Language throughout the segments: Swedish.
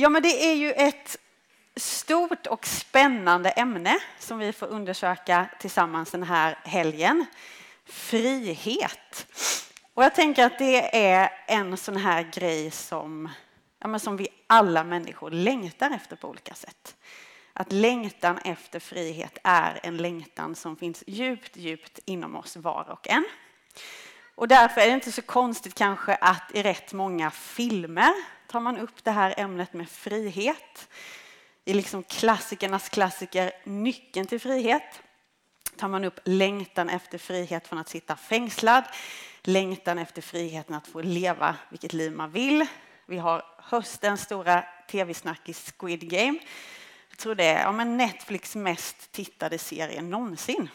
Ja, men det är ju ett stort och spännande ämne som vi får undersöka tillsammans den här helgen. Frihet. Och jag tänker att det är en sån här grej som, ja, men som vi alla människor längtar efter på olika sätt. Att längtan efter frihet är en längtan som finns djupt, djupt inom oss var och en. Och därför är det inte så konstigt kanske att i rätt många filmer tar man upp det här ämnet med frihet. I liksom klassikernas klassiker Nyckeln till frihet tar man upp längtan efter frihet från att sitta fängslad, längtan efter friheten att få leva vilket liv man vill. Vi har höstens stora tv-snackis Squid Game. Jag tror det är ja, men Netflix mest tittade serie någonsin.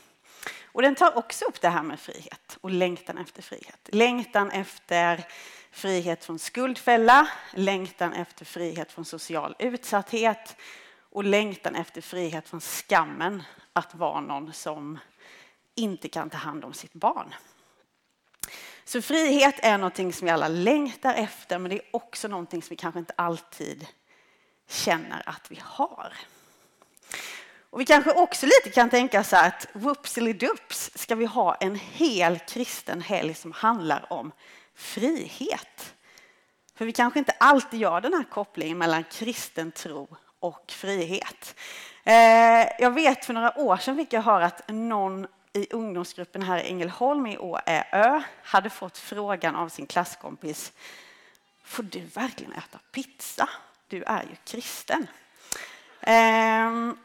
Och den tar också upp det här med frihet och längtan efter frihet. Längtan efter frihet från skuldfälla, längtan efter frihet från social utsatthet och längtan efter frihet från skammen att vara någon som inte kan ta hand om sitt barn. Så frihet är någonting som vi alla längtar efter men det är också någonting som vi kanske inte alltid känner att vi har. Och vi kanske också lite kan tänka så här att whoopsilidoops, ska vi ha en hel kristen helg som handlar om frihet. För vi kanske inte alltid gör den här kopplingen mellan kristen tro och frihet. Eh, jag vet för några år sedan fick jag höra att någon i ungdomsgruppen här i Ängelholm i Åö hade fått frågan av sin klasskompis Får du verkligen äta pizza? Du är ju kristen. Ehm,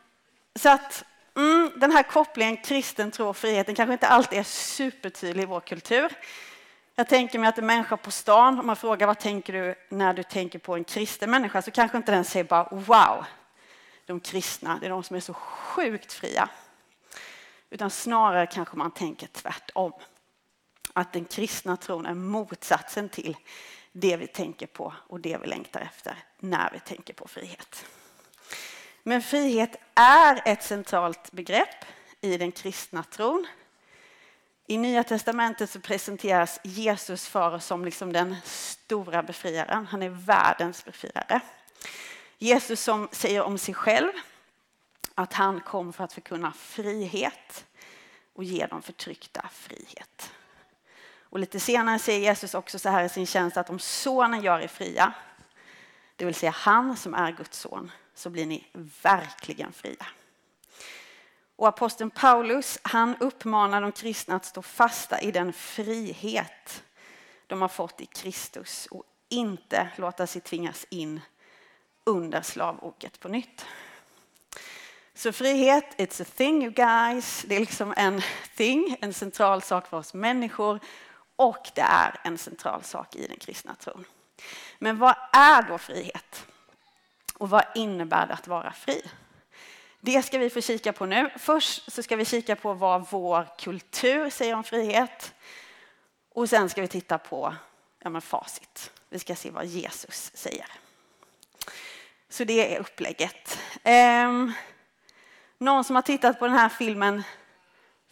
så att mm, den här kopplingen kristen tro och friheten kanske inte alltid är supertydlig i vår kultur. Jag tänker mig att en människa på stan, om man frågar vad tänker du när du tänker på en kristen människa, så kanske inte den säger bara wow, de kristna, det är de som är så sjukt fria. Utan snarare kanske man tänker tvärtom. Att den kristna tron är motsatsen till det vi tänker på och det vi längtar efter när vi tänker på frihet. Men frihet är ett centralt begrepp i den kristna tron. I Nya testamentet så presenteras Jesus far som liksom den stora befriaren. Han är världens befriare. Jesus som säger om sig själv att han kom för att förkunna frihet och ge de förtryckta frihet. Och lite senare säger Jesus också så här i sin tjänst att om sonen gör er fria, det vill säga han som är Guds son, så blir ni verkligen fria. Och aposteln Paulus han uppmanar de kristna att stå fasta i den frihet de har fått i Kristus och inte låta sig tvingas in under slavoket på nytt. Så frihet, it's a thing you guys. Det är liksom en thing, en central sak för oss människor och det är en central sak i den kristna tron. Men vad är då frihet? Och vad innebär det att vara fri? Det ska vi få kika på nu. Först så ska vi kika på vad vår kultur säger om frihet. Och sen ska vi titta på ja, men facit. Vi ska se vad Jesus säger. Så det är upplägget. Ehm, någon som har tittat på den här filmen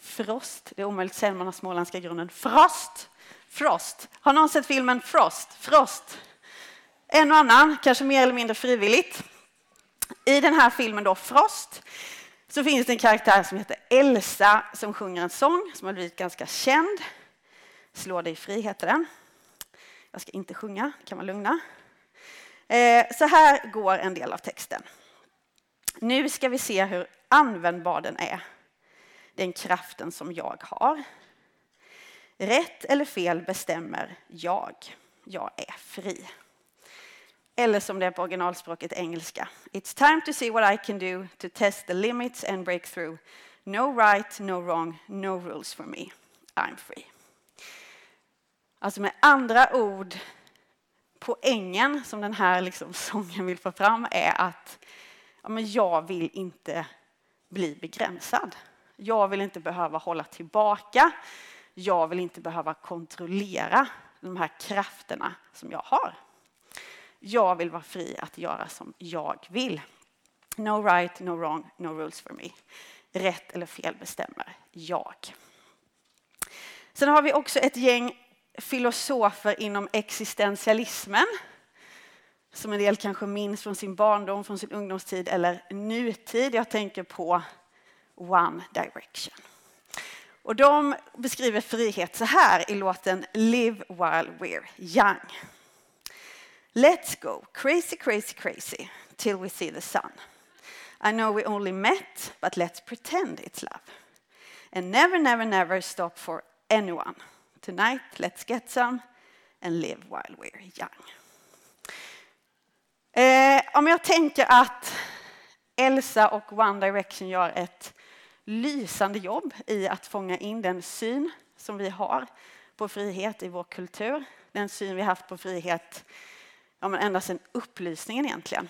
Frost, det är omöjligt att säga man har småländska grunden. Frost! Frost. Har någon sett filmen Frost? Frost. En och annan, kanske mer eller mindre frivilligt. I den här filmen då, Frost, så finns det en karaktär som heter Elsa som sjunger en sång som har blivit ganska känd. Slå dig fri heter den. Jag ska inte sjunga, kan man lugna. Eh, så här går en del av texten. Nu ska vi se hur användbar den är. Den kraften som jag har. Rätt eller fel bestämmer jag. Jag är fri. Eller som det är på originalspråket engelska. It's time to see what I can do to test the limits and break through. No right, no wrong, no rules for me. I'm free. Alltså med andra ord, poängen som den här liksom sången vill få fram är att ja, men jag vill inte bli begränsad. Jag vill inte behöva hålla tillbaka. Jag vill inte behöva kontrollera de här krafterna som jag har. Jag vill vara fri att göra som jag vill. No right, no wrong, no rules for me. Rätt eller fel bestämmer jag. Sen har vi också ett gäng filosofer inom existentialismen som en del kanske minns från sin barndom, från sin ungdomstid eller nutid. Jag tänker på One Direction. Och de beskriver frihet så här i låten Live while we're young. Let's go crazy, crazy, crazy till we see the sun. I know we only met, but let's pretend it's love. And never, never, never stop for anyone. Tonight, let's get some and live while we're young. Eh, om jag tänker att Elsa och One Direction gör ett lysande jobb i att fånga in den syn som vi har på frihet i vår kultur. Den syn vi haft på frihet ja, men ända sedan upplysningen egentligen.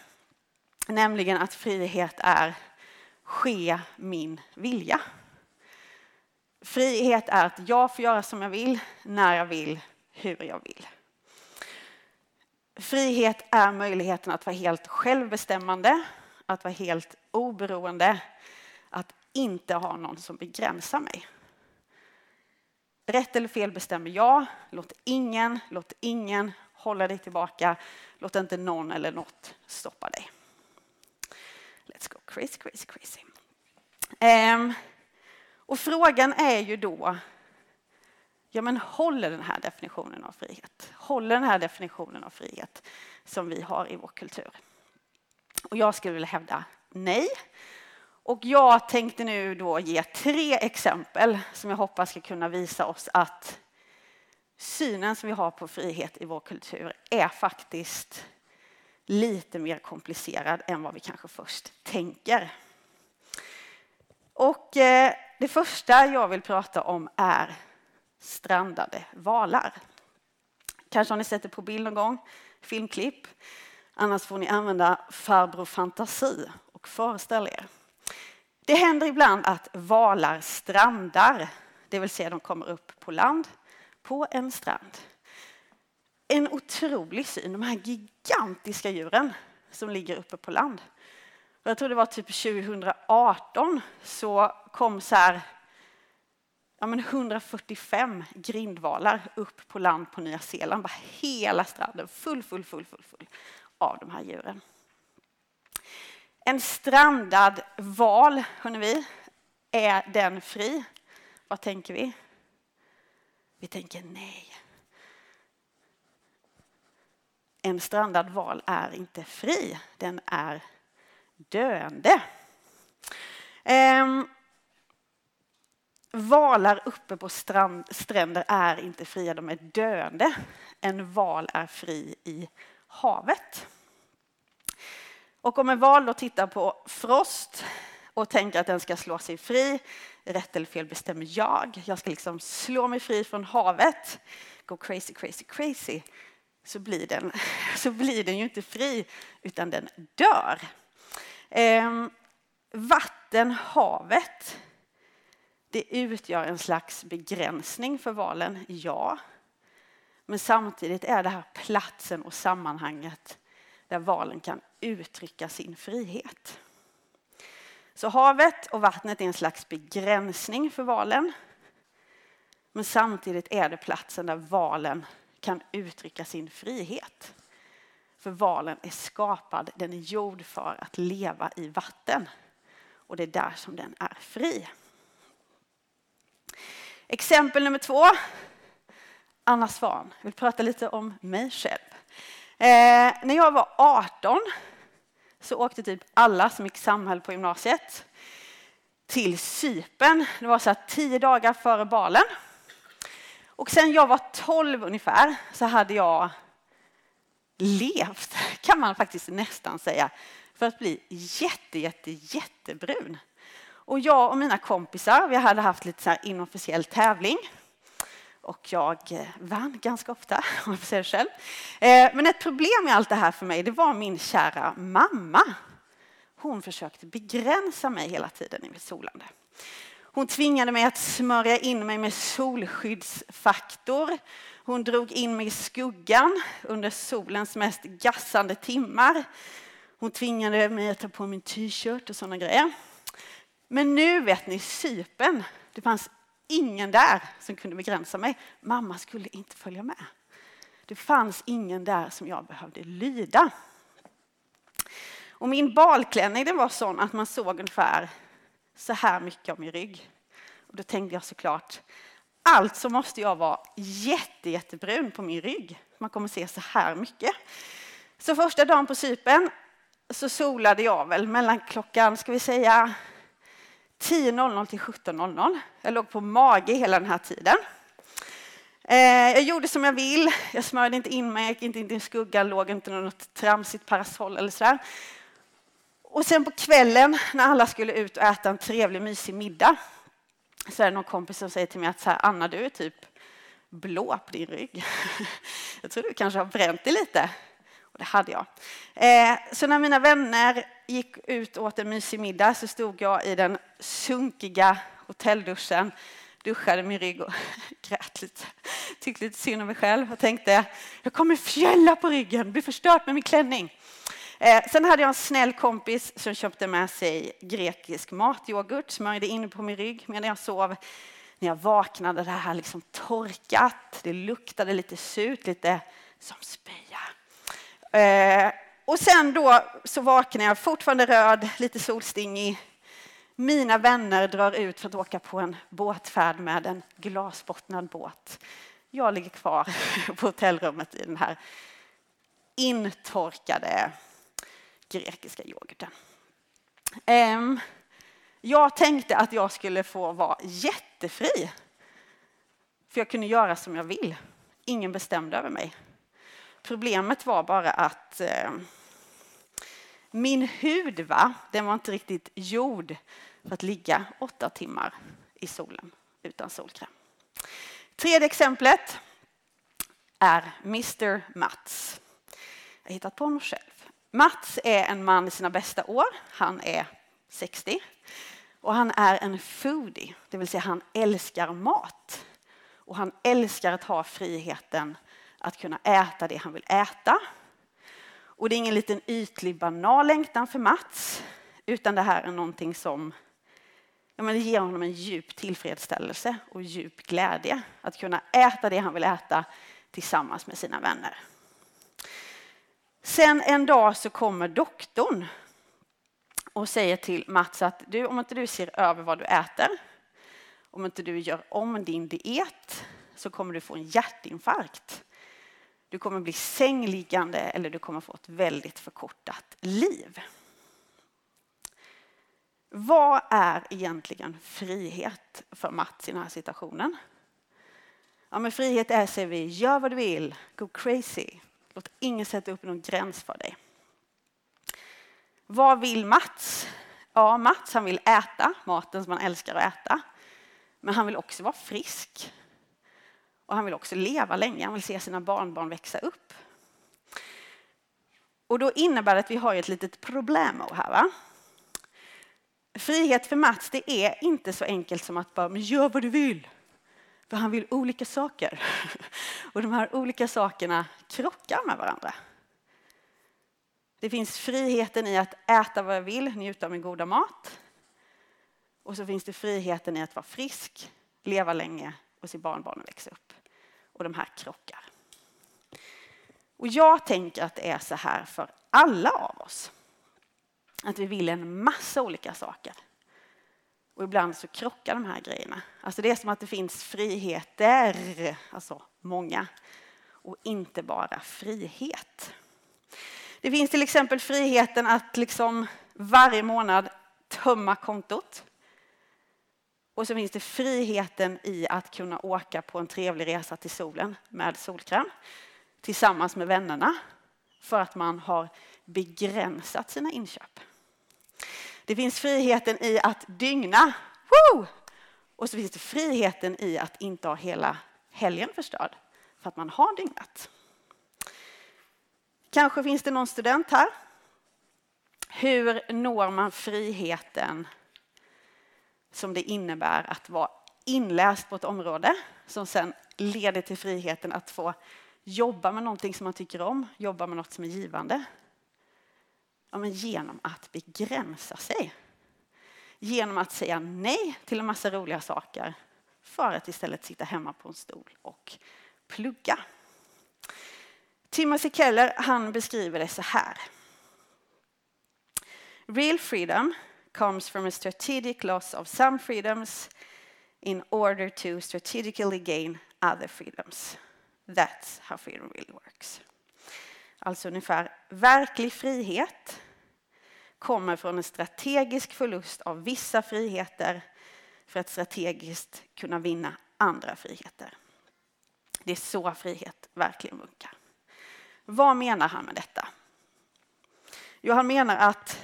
Nämligen att frihet är ske min vilja. Frihet är att jag får göra som jag vill, när jag vill, hur jag vill. Frihet är möjligheten att vara helt självbestämmande, att vara helt oberoende, att inte ha någon som begränsar mig. Rätt eller fel bestämmer jag. Låt ingen, låt ingen hålla dig tillbaka. Låt inte någon eller något stoppa dig. Let's go crazy, crazy, crazy. Um, och frågan är ju då, ja men håller den här definitionen av frihet? Håller den här definitionen av frihet som vi har i vår kultur? Och jag skulle vilja hävda nej. Och jag tänkte nu då ge tre exempel som jag hoppas ska kunna visa oss att synen som vi har på frihet i vår kultur är faktiskt lite mer komplicerad än vad vi kanske först tänker. Och eh, det första jag vill prata om är strandade valar. Kanske har ni sett det på bild någon gång, filmklipp. Annars får ni använda farbror fantasi och föreställa er. Det händer ibland att valar strandar, det vill säga de kommer upp på land på en strand. En otrolig syn, de här gigantiska djuren som ligger uppe på land. Jag tror det var typ 2018 så kom så här, ja men 145 grindvalar upp på land på Nya Zeeland. Bara hela stranden full, full, full, full, full av de här djuren. En strandad val, hörni vi, är den fri? Vad tänker vi? Vi tänker nej. En strandad val är inte fri, den är döende. Ehm, valar uppe på strand, stränder är inte fria, de är döende. En val är fri i havet. Och om en val då tittar på frost och tänker att den ska slå sig fri, rätt eller fel bestämmer jag. Jag ska liksom slå mig fri från havet, gå crazy, crazy, crazy. Så blir den, så blir den ju inte fri, utan den dör. Eh, vatten, havet, det utgör en slags begränsning för valen, ja. Men samtidigt är det här platsen och sammanhanget där valen kan uttrycka sin frihet. Så havet och vattnet är en slags begränsning för valen. Men samtidigt är det platsen där valen kan uttrycka sin frihet. För valen är skapad, den är gjord för att leva i vatten. Och det är där som den är fri. Exempel nummer två. Anna Svan. Jag vill prata lite om mig själv. Eh, när jag var 18 så åkte typ alla som gick samhälle på gymnasiet till Sypen. Det var så här tio dagar före balen. Och sen jag var 12 ungefär så hade jag levt, kan man faktiskt nästan säga, för att bli jätte, jätte, jättebrun. Och jag och mina kompisar, vi hade haft lite så här inofficiell tävling. Och jag eh, vann ganska ofta, om jag får säga det själv. Eh, men ett problem med allt det här för mig, det var min kära mamma. Hon försökte begränsa mig hela tiden i mitt solande. Hon tvingade mig att smörja in mig med solskyddsfaktor. Hon drog in mig i skuggan under solens mest gassande timmar. Hon tvingade mig att ta på min t-shirt och sådana grejer. Men nu vet ni, sypen. Det fanns ingen där som kunde begränsa mig. Mamma skulle inte följa med. Det fanns ingen där som jag behövde lyda. Och min balklänning den var sån att man såg ungefär så här mycket av min rygg. Och då tänkte jag såklart, alltså måste jag vara jätte, jättebrun på min rygg. Man kommer se så här mycket. Så första dagen på Cypern så solade jag väl mellan klockan, ska vi säga 10.00 till 17.00. Jag låg på mage hela den här tiden. Eh, jag gjorde som jag vill. Jag smörjde inte in mig, gick inte in i skuggan, låg inte under något tramsigt parasoll eller sådär. Och sen på kvällen när alla skulle ut och äta en trevlig mysig middag så är det någon kompis som säger till mig att så här, Anna, du är typ blå på din rygg. Jag tror du kanske har bränt dig lite. Det hade jag. Eh, så när mina vänner gick ut och åt en mysig middag så stod jag i den sunkiga hotellduschen, duschade min rygg och grät lite. Tyckte lite synd om mig själv och tänkte jag kommer fjälla på ryggen, bli förstört med min klänning. Eh, sen hade jag en snäll kompis som köpte med sig grekisk matyoghurt, smörjde in på min rygg medan jag sov. När jag vaknade det här liksom torkat, det luktade lite surt, lite som spya. Eh, och sen då så vaknar jag fortfarande röd, lite solstingig. Mina vänner drar ut för att åka på en båtfärd med en glasbottnad båt. Jag ligger kvar på hotellrummet i den här intorkade grekiska yoghurten. Jag tänkte att jag skulle få vara jättefri. För jag kunde göra som jag vill. Ingen bestämde över mig. Problemet var bara att eh, min hud va, den var inte riktigt gjord för att ligga åtta timmar i solen utan solkräm. Tredje exemplet är Mr Mats. Jag har hittat på honom själv. Mats är en man i sina bästa år. Han är 60 och han är en foodie, det vill säga han älskar mat. Och han älskar att ha friheten att kunna äta det han vill äta. Och det är ingen liten ytlig banal längtan för Mats, utan det här är någonting som ja, men det ger honom en djup tillfredsställelse och djup glädje att kunna äta det han vill äta tillsammans med sina vänner. Sen en dag så kommer doktorn och säger till Mats att du, om inte du ser över vad du äter, om inte du gör om din diet så kommer du få en hjärtinfarkt. Du kommer bli sängliggande eller du kommer få ett väldigt förkortat liv. Vad är egentligen frihet för Mats i den här situationen? Ja, men frihet är, säger vi, gör vad du vill, go crazy. Låt ingen sätta upp någon gräns för dig. Vad vill Mats? Ja, Mats han vill äta maten som han älskar att äta. Men han vill också vara frisk. Och han vill också leva länge, han vill se sina barnbarn växa upp. Och då innebär det att vi har ett litet problem här. Va? Frihet för Mats, det är inte så enkelt som att bara gör vad du vill. För han vill olika saker. Och de här olika sakerna krockar med varandra. Det finns friheten i att äta vad jag vill, njuta av min goda mat. Och så finns det friheten i att vara frisk, leva länge och se barnbarnen växa upp. Och de här krockar. Och jag tänker att det är så här för alla av oss. Att vi vill en massa olika saker. Och ibland så krockar de här grejerna. Alltså det är som att det finns friheter, alltså många, och inte bara frihet. Det finns till exempel friheten att liksom varje månad tömma kontot. Och så finns det friheten i att kunna åka på en trevlig resa till solen med solkräm tillsammans med vännerna för att man har begränsat sina inköp. Det finns friheten i att dygna. Woo! Och så finns det friheten i att inte ha hela helgen förstörd för att man har dygnat. Kanske finns det någon student här. Hur når man friheten som det innebär att vara inläst på ett område som sen leder till friheten att få jobba med någonting som man tycker om, jobba med något som är givande? Ja, men genom att begränsa sig. Genom att säga nej till en massa roliga saker för att istället sitta hemma på en stol och plugga. Timothy Keller han beskriver det så här. Real freedom comes from a strategic loss of some freedoms in order to strategically gain other freedoms. That's how freedom really works. Alltså ungefär, verklig frihet kommer från en strategisk förlust av vissa friheter för att strategiskt kunna vinna andra friheter. Det är så frihet verkligen funkar. Vad menar han med detta? Jo, han menar att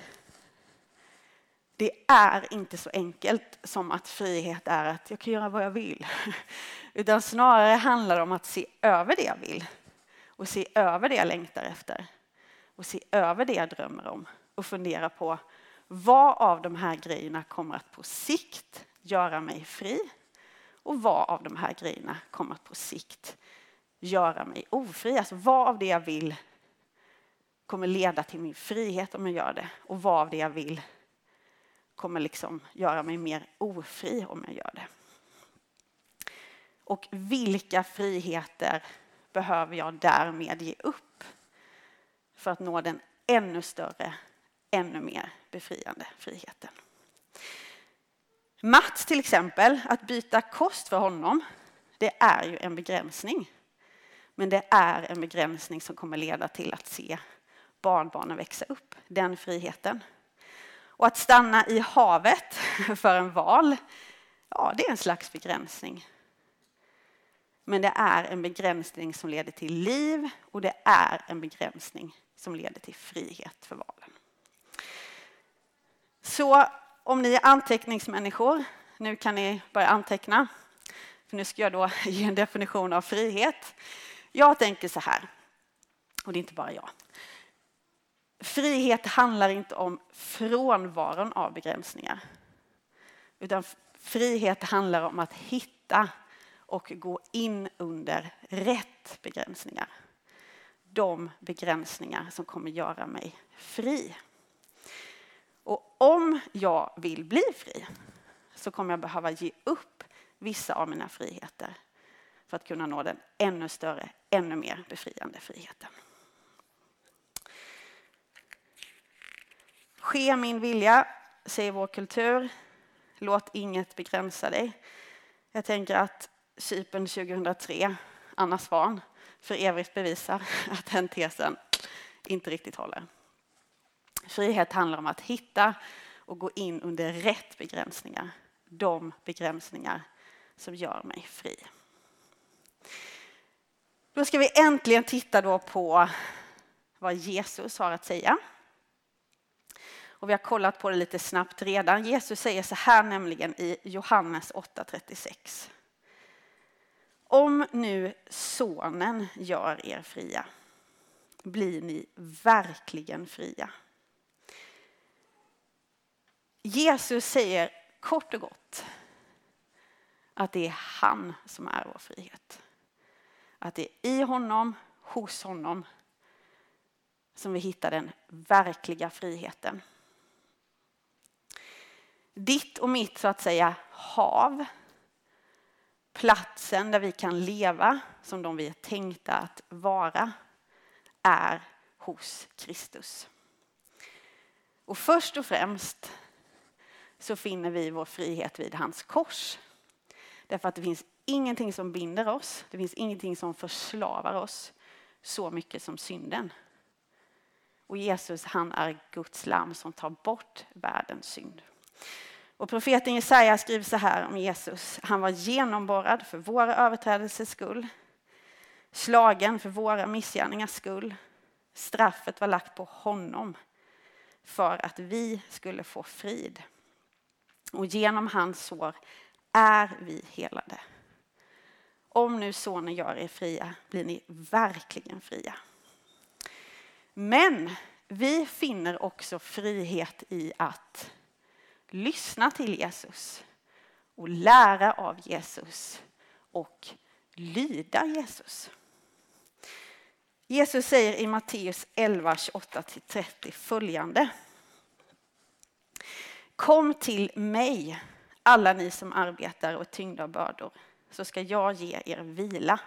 det är inte så enkelt som att frihet är att jag kan göra vad jag vill. Utan snarare handlar det om att se över det jag vill. Och se över det jag längtar efter. Och se över det jag drömmer om. Och fundera på vad av de här grejerna kommer att på sikt göra mig fri? Och vad av de här grejerna kommer att på sikt göra mig ofri. Alltså vad av det jag vill kommer leda till min frihet om jag gör det? Och vad av det jag vill kommer liksom göra mig mer ofri om jag gör det. Och vilka friheter behöver jag därmed ge upp för att nå den ännu större, ännu mer befriande friheten? Mats till exempel, att byta kost för honom, det är ju en begränsning. Men det är en begränsning som kommer leda till att se barnbarnen växa upp, den friheten. Och att stanna i havet för en val, ja det är en slags begränsning. Men det är en begränsning som leder till liv och det är en begränsning som leder till frihet för valen. Så om ni är anteckningsmänniskor, nu kan ni börja anteckna. För nu ska jag då ge en definition av frihet. Jag tänker så här, och det är inte bara jag. Frihet handlar inte om frånvaron av begränsningar. Utan frihet handlar om att hitta och gå in under rätt begränsningar. De begränsningar som kommer göra mig fri. Och om jag vill bli fri så kommer jag behöva ge upp vissa av mina friheter för att kunna nå den ännu större, ännu mer befriande friheten. Ske min vilja, säger vår kultur. Låt inget begränsa dig. Jag tänker att Cypern 2003, Anna Svan, för evigt bevisar att den tesen inte riktigt håller. Frihet handlar om att hitta och gå in under rätt begränsningar. De begränsningar som gör mig fri. Då ska vi äntligen titta då på vad Jesus har att säga. Och vi har kollat på det lite snabbt redan. Jesus säger så här nämligen i Johannes 8.36. Om nu sonen gör er fria blir ni verkligen fria. Jesus säger kort och gott att det är han som är vår frihet. Att det är i honom, hos honom, som vi hittar den verkliga friheten. Ditt och mitt så att säga hav, platsen där vi kan leva som de vi är tänkta att vara, är hos Kristus. Och först och främst så finner vi vår frihet vid hans kors. Därför att det finns ingenting som binder oss, det finns ingenting som förslavar oss så mycket som synden. Och Jesus han är Guds lam som tar bort världens synd. Och profeten Jesaja skriver så här om Jesus. Han var genomborrad för våra överträdelsers skull, slagen för våra missgärningars skull. Straffet var lagt på honom för att vi skulle få frid. Och genom hans sår är vi helade. Om nu sonen gör er fria blir ni verkligen fria. Men vi finner också frihet i att lyssna till Jesus och lära av Jesus och lyda Jesus. Jesus säger i Matteus 11, 28-30 följande. Kom till mig, alla ni som arbetar och är tyngda av bördor, så ska jag ge er vila.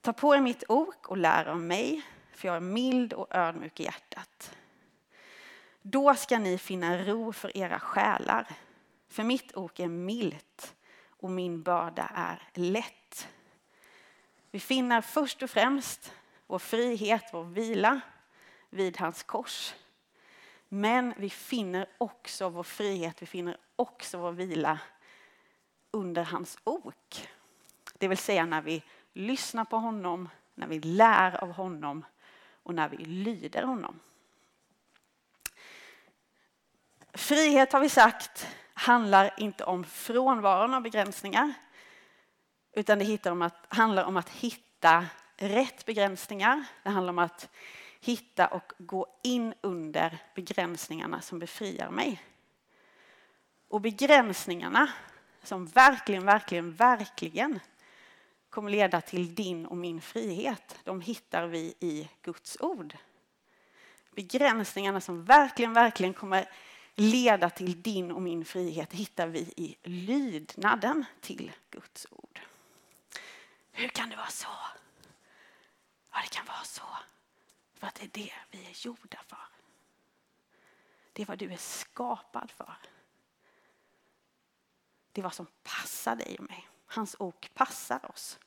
Ta på er mitt ok och lär av mig, för jag är mild och ödmjuk i hjärtat. Då ska ni finna ro för era själar. För mitt ok är milt och min börda är lätt. Vi finner först och främst vår frihet, vår vila vid hans kors. Men vi finner också vår frihet, vi finner också vår vila under hans ok. Det vill säga när vi lyssnar på honom, när vi lär av honom och när vi lyder honom. Frihet har vi sagt handlar inte om frånvaron av begränsningar utan det handlar om att hitta rätt begränsningar. Det handlar om att hitta och gå in under begränsningarna som befriar mig. Och begränsningarna som verkligen, verkligen, verkligen kommer leda till din och min frihet, de hittar vi i Guds ord. Begränsningarna som verkligen, verkligen kommer leda till din och min frihet hittar vi i lydnaden till Guds ord. Hur kan det vara så? Ja, det kan vara så. För att det är det vi är gjorda för. Det är vad du är skapad för. Det är vad som passar dig och mig. Hans ok passar oss.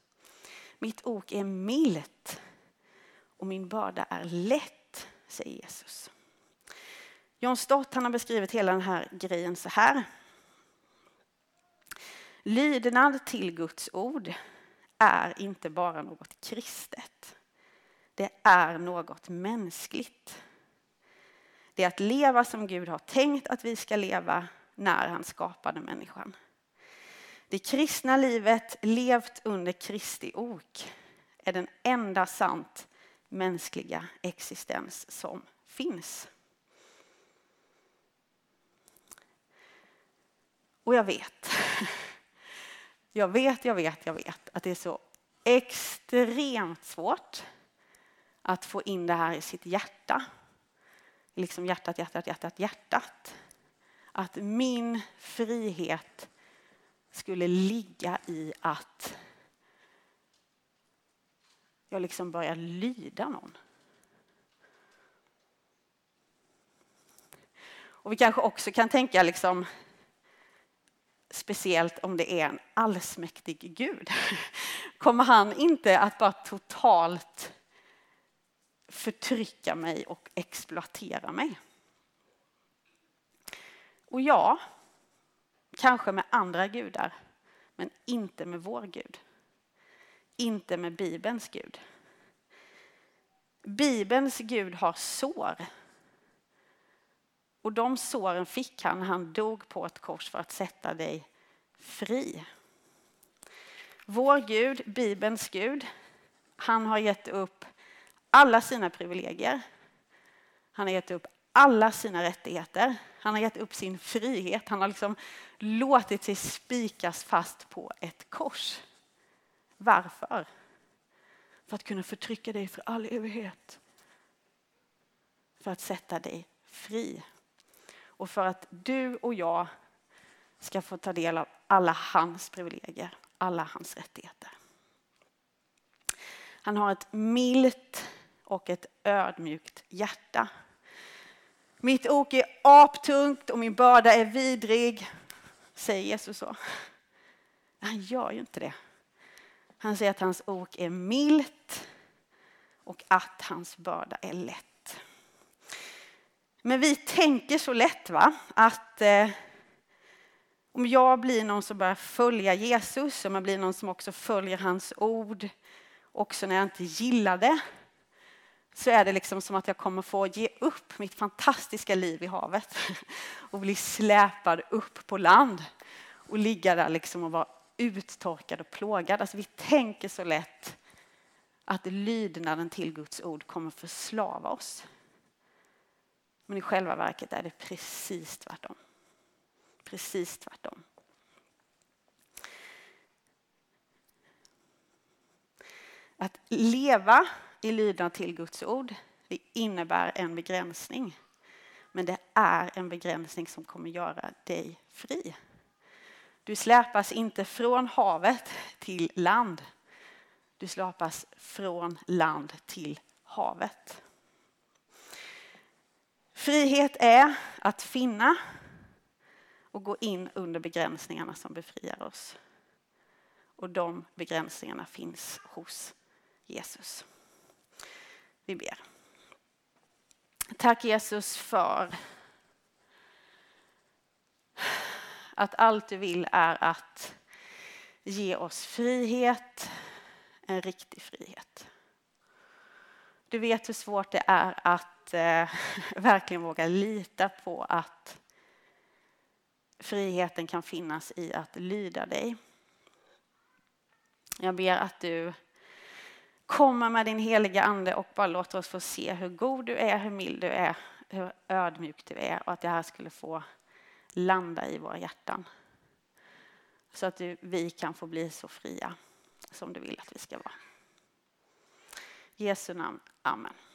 Mitt ok är milt och min börda är lätt, säger Jesus. John Stott han har beskrivit hela den här grejen så här. Lydnad till Guds ord är inte bara något kristet. Det är något mänskligt. Det är att leva som Gud har tänkt att vi ska leva när han skapade människan. Det kristna livet levt under Kristi ok är den enda sant mänskliga existens som finns. Och jag vet, jag vet, jag vet, jag vet att det är så extremt svårt att få in det här i sitt hjärta. Liksom hjärtat, hjärtat, hjärtat, hjärtat. Att min frihet skulle ligga i att jag liksom börjar lyda någon. Och vi kanske också kan tänka liksom speciellt om det är en allsmäktig Gud. Kommer han inte att bara totalt förtrycka mig och exploatera mig? Och ja, kanske med andra gudar, men inte med vår Gud. Inte med Bibelns Gud. Bibelns Gud har sår. Och de såren fick han när han dog på ett kors för att sätta dig fri. Vår Gud, Bibelns Gud, han har gett upp alla sina privilegier. Han har gett upp alla sina rättigheter. Han har gett upp sin frihet. Han har liksom låtit sig spikas fast på ett kors. Varför? För att kunna förtrycka dig för all evighet. För att sätta dig fri. Och för att du och jag ska få ta del av alla hans privilegier, alla hans rättigheter. Han har ett milt och ett ödmjukt hjärta. Mitt ok är aptungt och min börda är vidrig, säger Jesus så. Han gör ju inte det. Han säger att hans ok är milt och att hans börda är lätt. Men vi tänker så lätt va? att eh, om jag blir någon som börjar följa Jesus, om jag blir någon som också följer hans ord, också när jag inte gillar det, så är det liksom som att jag kommer få ge upp mitt fantastiska liv i havet och bli släpad upp på land och ligga där liksom och vara uttorkad och plågad. Alltså vi tänker så lätt att lydnaden till Guds ord kommer förslava oss. Men i själva verket är det precis tvärtom. Precis tvärtom. Att leva i lydnad till Guds ord, det innebär en begränsning. Men det är en begränsning som kommer göra dig fri. Du släpas inte från havet till land. Du släpas från land till havet. Frihet är att finna och gå in under begränsningarna som befriar oss. Och de begränsningarna finns hos Jesus. Vi ber. Tack Jesus för att allt du vill är att ge oss frihet, en riktig frihet. Du vet hur svårt det är att eh, verkligen våga lita på att friheten kan finnas i att lyda dig. Jag ber att du kommer med din heliga ande och bara låter oss få se hur god du är, hur mild du är, hur ödmjuk du är och att det här skulle få landa i våra hjärtan. Så att vi kan få bli så fria som du vill att vi ska vara. I Jesu namn. Amen.